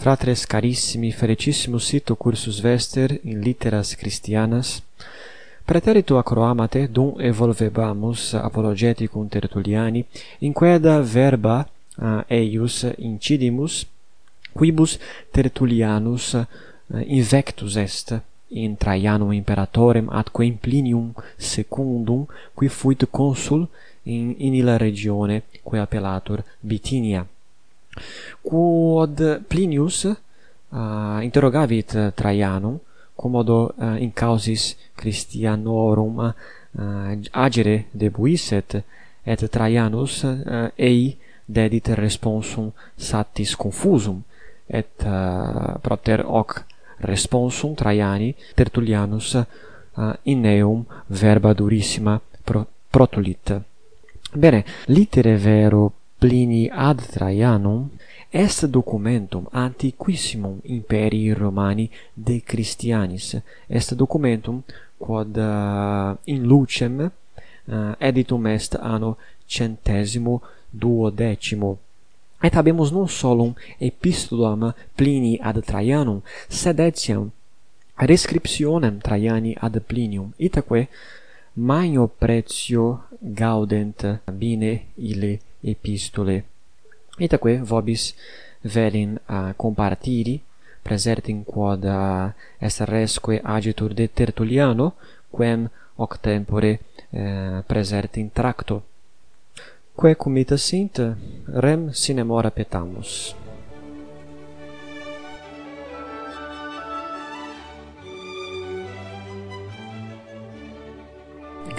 Fratres carissimi, felicissimus sito cursus vester in litteras Christianas, Praeterito acroamate dum evolvebamus apologeticum tertuliani, inqueda verba uh, eius incidimus, quibus tertulianus uh, invectus est in Traianum imperatorem atque in Plinium secundum qui fuit consul in illa regione quae appellatur Bitinia. Quod Plinius uh, interrogavit eh, Traianum commodo uh, in causis Christianorum uh, agere debuisset et Traianus uh, ei dedit responsum satis confusum et uh, proter hoc responsum Traiani Tertullianus uh, in eum verba durissima pro protulit. Bene, litere vero Plini ad Traianum est documentum antiquissimum imperii Romani de Christianis. Est documentum quod uh, in lucem uh, editum est anno centesimo duodecimo. Et habemus non solum epistolam Plini ad Traianum, sed etiam rescriptionem Traiani ad Plinium, itaque magno pretio gaudent bine ile epistole. Itaque vobis velin a compartiri praesertim quod est resque agitur de Tertulliano quem hoc tempore eh, praesertim tracto quae cum ita sint rem sine mora petamus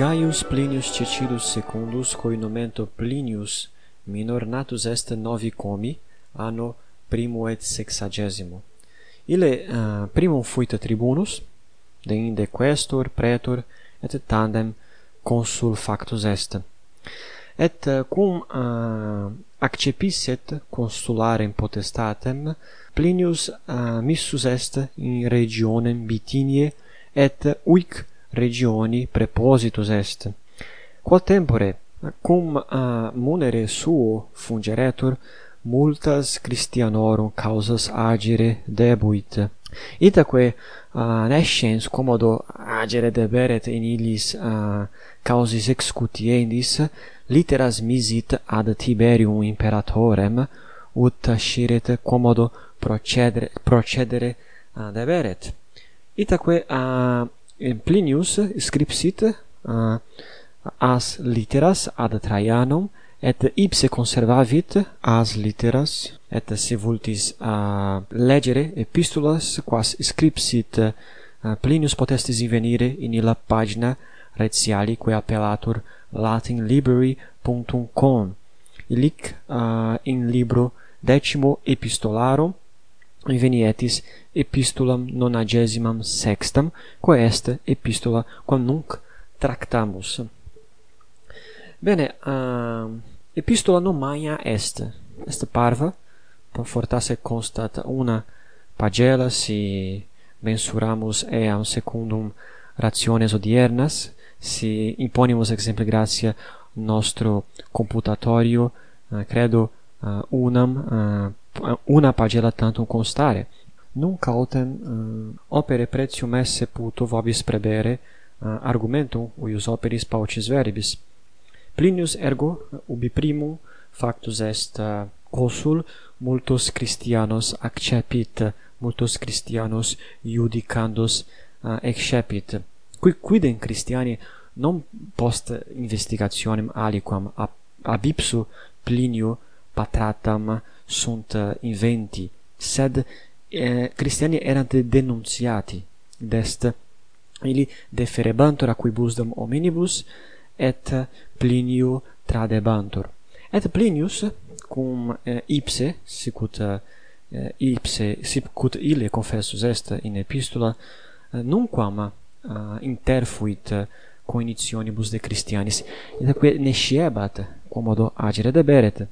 Gaius Plinius Titilus Secundus cui nomento Plinius minor natus est novi comi anno primo et sexagesimo. Ile uh, eh, primum fuit tribunus, deinde questor, pretor, et tandem consul factus est. Et uh, cum eh, uh, accepisset consularem potestatem, Plinius uh, missus est in regionem Bitiniae et uic regioni prepositus est. Quod tempore cum a munere suo fungeretur multas Christianorum causas agere debuit. Itaque uh, nescens commodo agere deberet in illis uh, causis excutiendis literas misit ad Tiberium imperatorem ut sciret commodo procedere procedere uh, deberet. Itaque a uh, Plinius scripsit uh, as literas ad Traianum et ipse conservavit as literas et se vultis eh, a legere epistulas quas scripsit uh, Plinius potestis invenire in illa pagina retialique appellatur latinlibrary.com illic uh, in libro decimo epistolarum venietis epistulam nonagesimam sextam, quae est epistula quam nunc tractamus. Bene, uh, epistula nomaia est, est parva, fortasse constat una pagela si mensuramus eam secundum rationes odiernas, si imponimus exempli gratia nostro computatorio, uh, eh, credo uh, unam uh, una pagella tantum constare. Nunc autem uh, opere pretium esse puto vobis prebere uh, argumentum uius operis paucis verbis. Plinius ergo eh, ubi primum factus est uh, consul multos Christianos accepit, multos Christianos iudicandos uh, excepit. Qui quidem Christiani non post investigationem aliquam ab, ab ipsu Plinio patratam sunt uh, inventi, sed eh, Christiani erant denunciati, dest ili deferebantur acquibusdam hominibus, et Plinio tradebantur. Et Plinius, cum eh, ipse, sicut eh, ipse, sicut ille confessus est in epistula, eh, nunquam eh, interfuit eh, coinitionibus de Christianis, itaque nesciebat, quomodo agere deberet,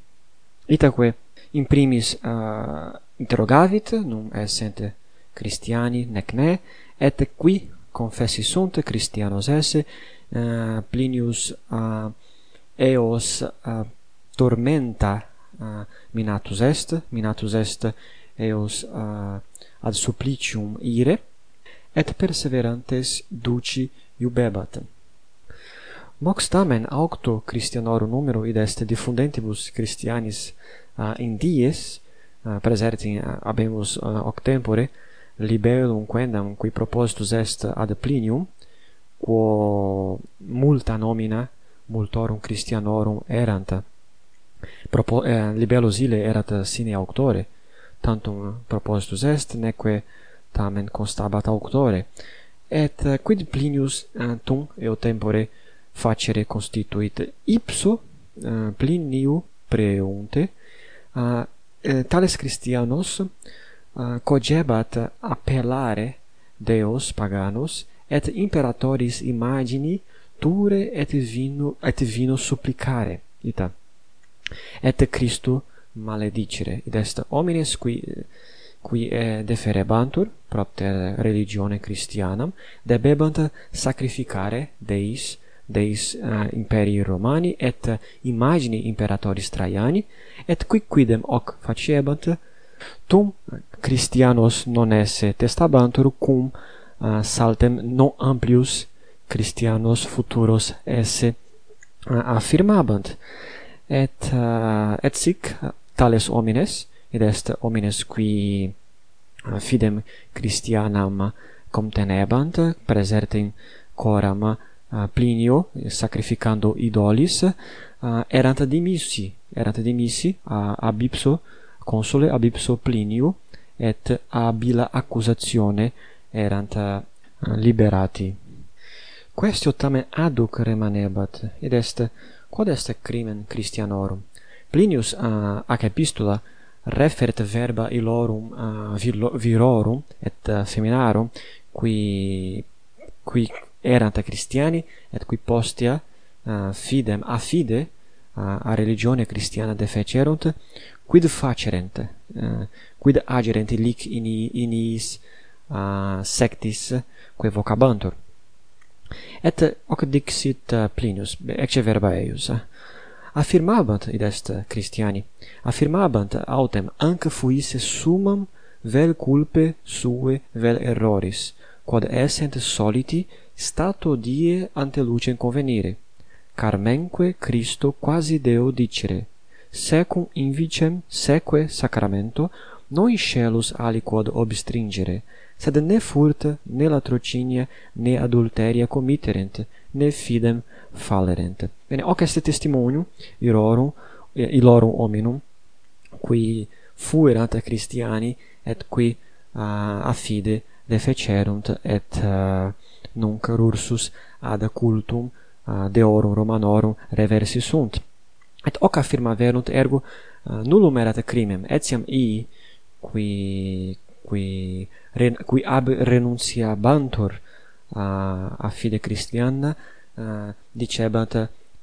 Itaque in primis uh, interrogavit num essent Christiani nec ne et qui confessi sunt Christianos esse uh, Plinius uh, eos uh, tormenta uh, minatus est minatus est eos uh, ad supplicium ire et perseverantes duci iubebat. Mox tamen aucto Christianorum numero id est diffundentibus Christianis uh, indies uh, praesertim uh, habemus uh, hoc tempore libellum quendam qui propositus est ad Plinium quo multa nomina multorum Christianorum erant Propo, eh, libellus ille erat sine auctore tantum propositus est neque tamen constabat auctore. Et quid Plinius uh, tum eo tempore facere constituit ipso eh, uh, Pliniu preunte. Uh, tales Christianos uh, cogebat appellare deos paganos et imperatoris imagini ture et vino et vino supplicare ita et Christo maledicere. Id est homines qui qui deferebantur propter religione Christianam debebant sacrificare deis deis uh, imperii Romani et imagini imperatoris Traiani et quicquidem hoc faciebant tum Christianos non esse testabantur cum uh, saltem non amplius Christianos futuros esse uh, affirmabant. Et uh, et sic tales homines id est homines qui fidem Christianam contenebant praesertim coram Ah, Plinio, sacrificando idolis, ah, erant dimissi, erant dimissi ab ipso consule ab ipso Plinio, et ab illa accusatione erant ah, liberati. Questio tamen aduc remanebat, id est, quod est crimen Christianorum? Plinius uh, ac epistola refert verba illorum uh, virorum et uh, feminarum qui qui erant Christiani et qui postea uh, fidem a fide uh, a religione Christiana defecerunt quid facerent uh, quid agerent lic in inis uh, sectis quae vocabantur? Et hoc dixit uh, Plinius ecce verba eius eh? affirmabant id est uh, Christiani affirmabant autem anc fuisse summam vel culpe sue vel erroris quod essent soliti stato die ante lucem convenire, carmenque Christo quasi Deo dicere, secum invicem seque sacramento non scelus aliquod obstringere, sed ne furta, ne latrocinia, ne adulteria committerent, ne fidem fallerent. Bene, hoc est testimonium irorum, ilorum hominum, qui fuerat Christiani et qui ah, uh, fide defecerunt et uh, nunc rursus ad cultum deorum Romanorum reversi sunt. Et hoc affirma verunt ergo eh, nullum erat crimem, etiam ii qui qui ren, qui ab renunciabantur a eh, a fide Christiana uh, eh, dicebant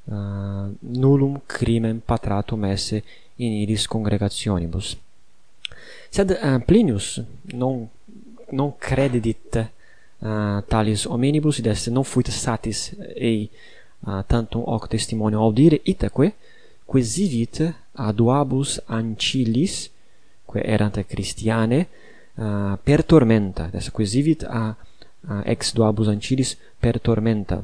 uh, nullum crimen patratum esse in iris congregationibus. Sed uh, Plinius non non credidit Eh, uh, talis hominibus id est non fuit satis ei uh, tantum hoc testimonio audire itaque quae ad uabus ancillis quae erant christiane uh, per tormenta. Des quae sivit a uh, ex duabus ancillis per tormenta.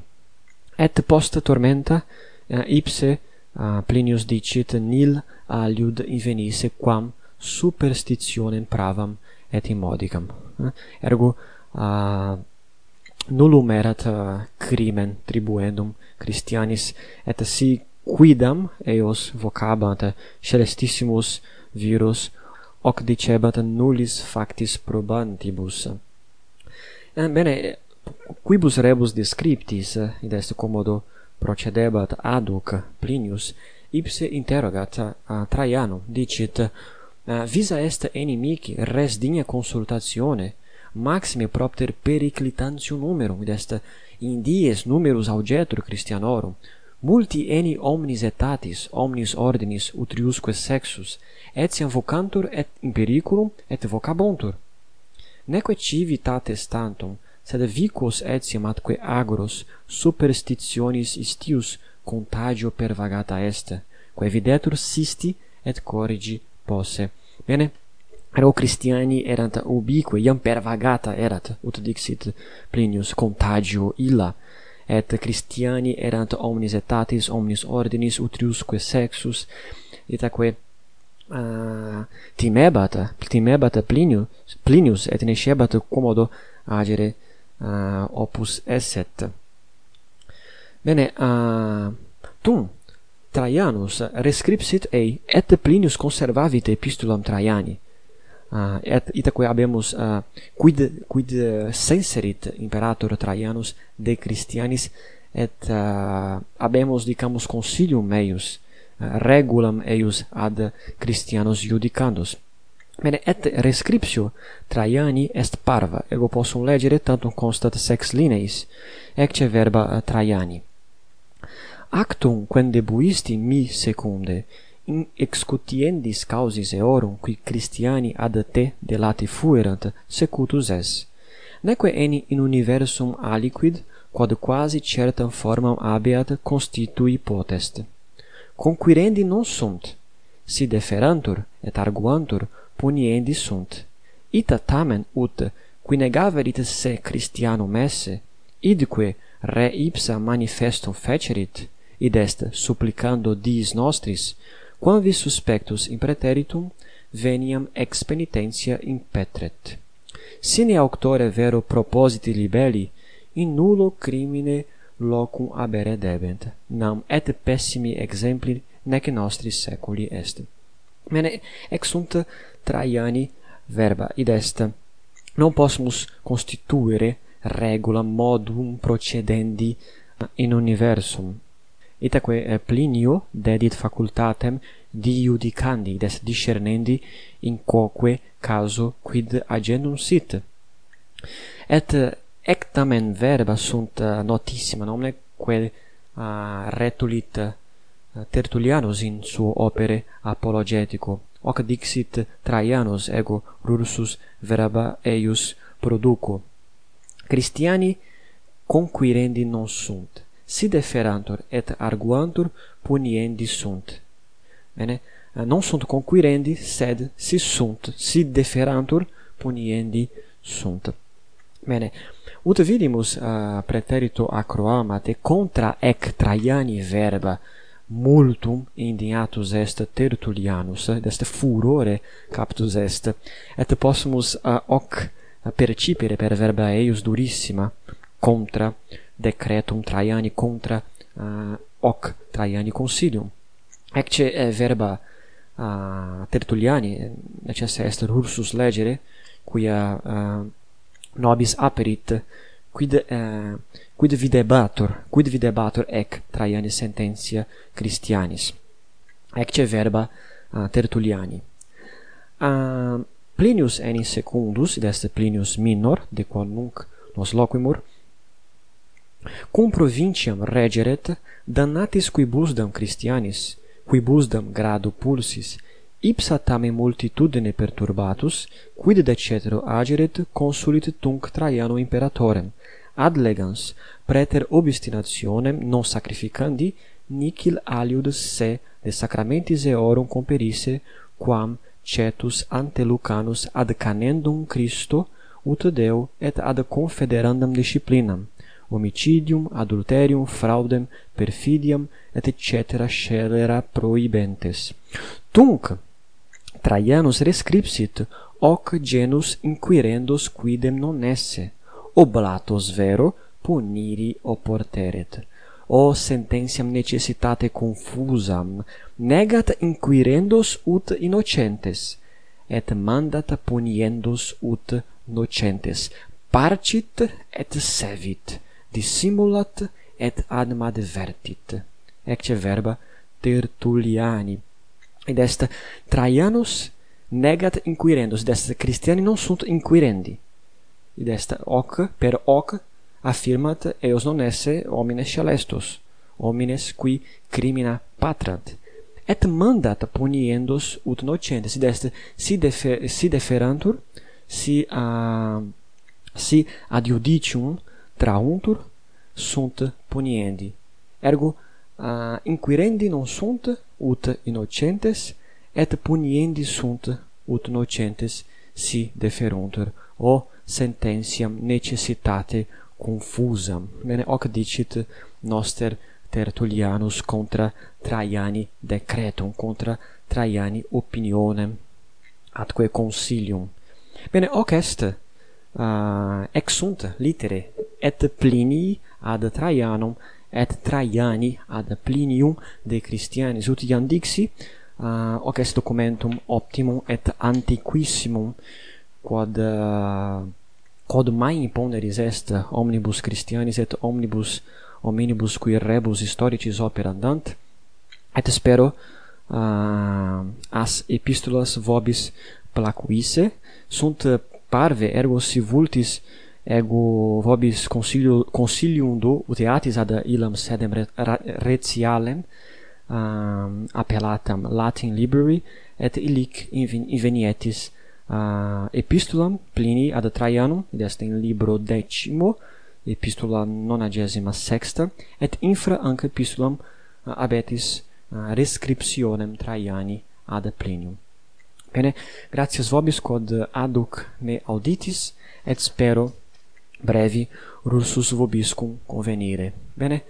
Et post tormenta uh, ipse uh, Plinius dicit nil aliud invenisse quam superstitionem pravam et immodicam. Uh, ergo uh, nullum erat uh, crimen tribuendum Christianis et si quidam eos vocabant celestissimus virus hoc dicebat nullis factis probantibus. Eh, bene quibus rebus descriptis id est commodo procedebat aduc Plinius ipse interrogat uh, Traianum dicit uh, visa est enimici res digna consultatione maxime propter periclitantium numerum, id est indies numerus augetur Christianorum, multi eni omnis etatis, omnis ordinis utriusque sexus, etiam vocantur et in periculum et vocabuntur. Neque civi tates tantum, sed vicos etiam atque agoros superstitionis istius contagio pervagata est, quae videtur sisti et corrigi posse. Bene, Ero Christiani erant ubique iam per vagata erat ut dixit Plinius contagio illa. Et Christiani erant omnis etatis omnis ordinis utriusque sexus itaque uh, timebat timebat Plinius Plinius et nescebat commodo agere uh, opus esset. Bene ah, uh, tum Traianus rescripsit ei et Plinius conservavit epistulam Traiani uh, et itaque habemus uh, quid quid senserit imperator Traianus de Christianis et uh, habemus dicamus consilium meius uh, regulam eius ad Christianos judicandos Bene, et rescriptio Traiani est parva, ego possum legere tantum constat sex lineis, ecce verba Traiani. Actum quem debuisti mi secunde, excutiendis causis eorum qui Christiani ad te delate fuerant secutus es. Neque eni in universum aliquid quod quasi certam formam abeat constitui potest. Conquirendi non sunt si deferantur et arguantur puniendi sunt. Ita tamen ut qui negaverit se Christianum esse idque re ipsa manifestum fecerit id est supplicando diis nostris quam vis suspectus in preteritum, veniam ex penitentia impetret. Sine auctore vero propositi libelli, in nullo crimine locum abere debent, nam et pessimi exempli nec nostri seculi est. Mene ex sunt Traiani verba id est, non possumus constituere regula modum procedendi in universum, Itaque eh, Plinio dedit facultatem diudicandi des discernendi in quoque caso quid agendum sit. Et eh, ec tamen verba sunt eh, notissima nomne quae uh, retulit uh, Tertullianus in suo opere apologetico. Hoc dixit Traianus ego rursus verba eius produco. Christiani conquirendi non sunt si deferantur et arguantur puniendi sunt. Bene? Eh, non sunt conquirendi, sed si sunt, si deferantur puniendi sunt. Bene, ut vidimus uh, preterito acroamate contra ec traiani verba multum indignatus est Tertullianus, ed est furore captus est, et possumus uh, eh, hoc percipere per verba eius durissima contra decretum Traiani contra uh, hoc Traiani consilium. Ecce eh, verba uh, Tertulliani necessa est rursus legere quia uh, nobis aperit quid uh, quid videbatur quid videbatur ec Traiani sententia Christianis. Ecce verba uh, Tertulliani. Uh, Plinius enim secundus, id est Plinius minor, de quod nunc nos loquimur, Cum provinciam regeret, damnatis quibusdam Christianis, quibusdam grado pulsis, ipsa tamen multitudine perturbatus, quid decetero ageret consulit tunc Traiano imperatorem, ad legans, preter obstinationem non sacrificandi, nicil aliud se de sacramentis eorum comperisse, quam cetus ante Lucanus ad canendum Christo, ut Deo et ad confederandam disciplinam, homicidium, adulterium, fraudem, perfidiam, et cetera scelera prohibentes. Tunc, Traianus rescripsit hoc genus inquirendos quidem non esse, oblatos vero puniri oporteret. O sententiam necessitate confusam, negat inquirendos ut innocentes, et mandat puniendos ut nocentes, parcit et sevit dissimulat et adem advertit. Ecce verba Tertulliani. Id est Traianus negat inquirendos, est Christiani non sunt inquirendi. Id est hoc per hoc affirmat eos non esse homines celestos homines qui crimina patrant. Et mandat puniendos ut nocentes, id est si, defer, si deferantur, si, a, si ad judicium, trauntur sunt puniendi. ergo uh, inquirendi non sunt ut innocentes et puniendi sunt ut nocentes si deferuntur o sententiam necessitate confusam bene hoc dicit noster Tertullianus contra Traiani decretum contra Traiani opinionem atque consilium bene hoc est uh, ex sunt litere et Plini ad Traianum et Traiani ad Plinium de Christianis. Ut iam dixi uh, hoc est documentum optimum et antiquissimum quod uh, quod mai imponeris est omnibus Christianis et omnibus hominibus qui rebus historicis operandant et spero uh, as epistulas vobis placuisse sunt parve ergo si vultis ego vobis consilio consilium do uteatis ad illam sedem retialem um, appellatam Latin Library et illic invenietis uh, epistulam Plini ad Traianum id est in libro decimo epistula nonagesima sexta et infra anc epistulam uh, abetis uh, rescriptionem Traiani ad Plinium Bene, gratias vobis quod uh, aduc me auditis et spero brevi rursus vobiscum convenire. Bene?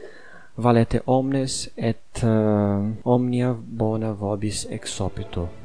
Valete omnes et uh, omnia bona vobis exopito.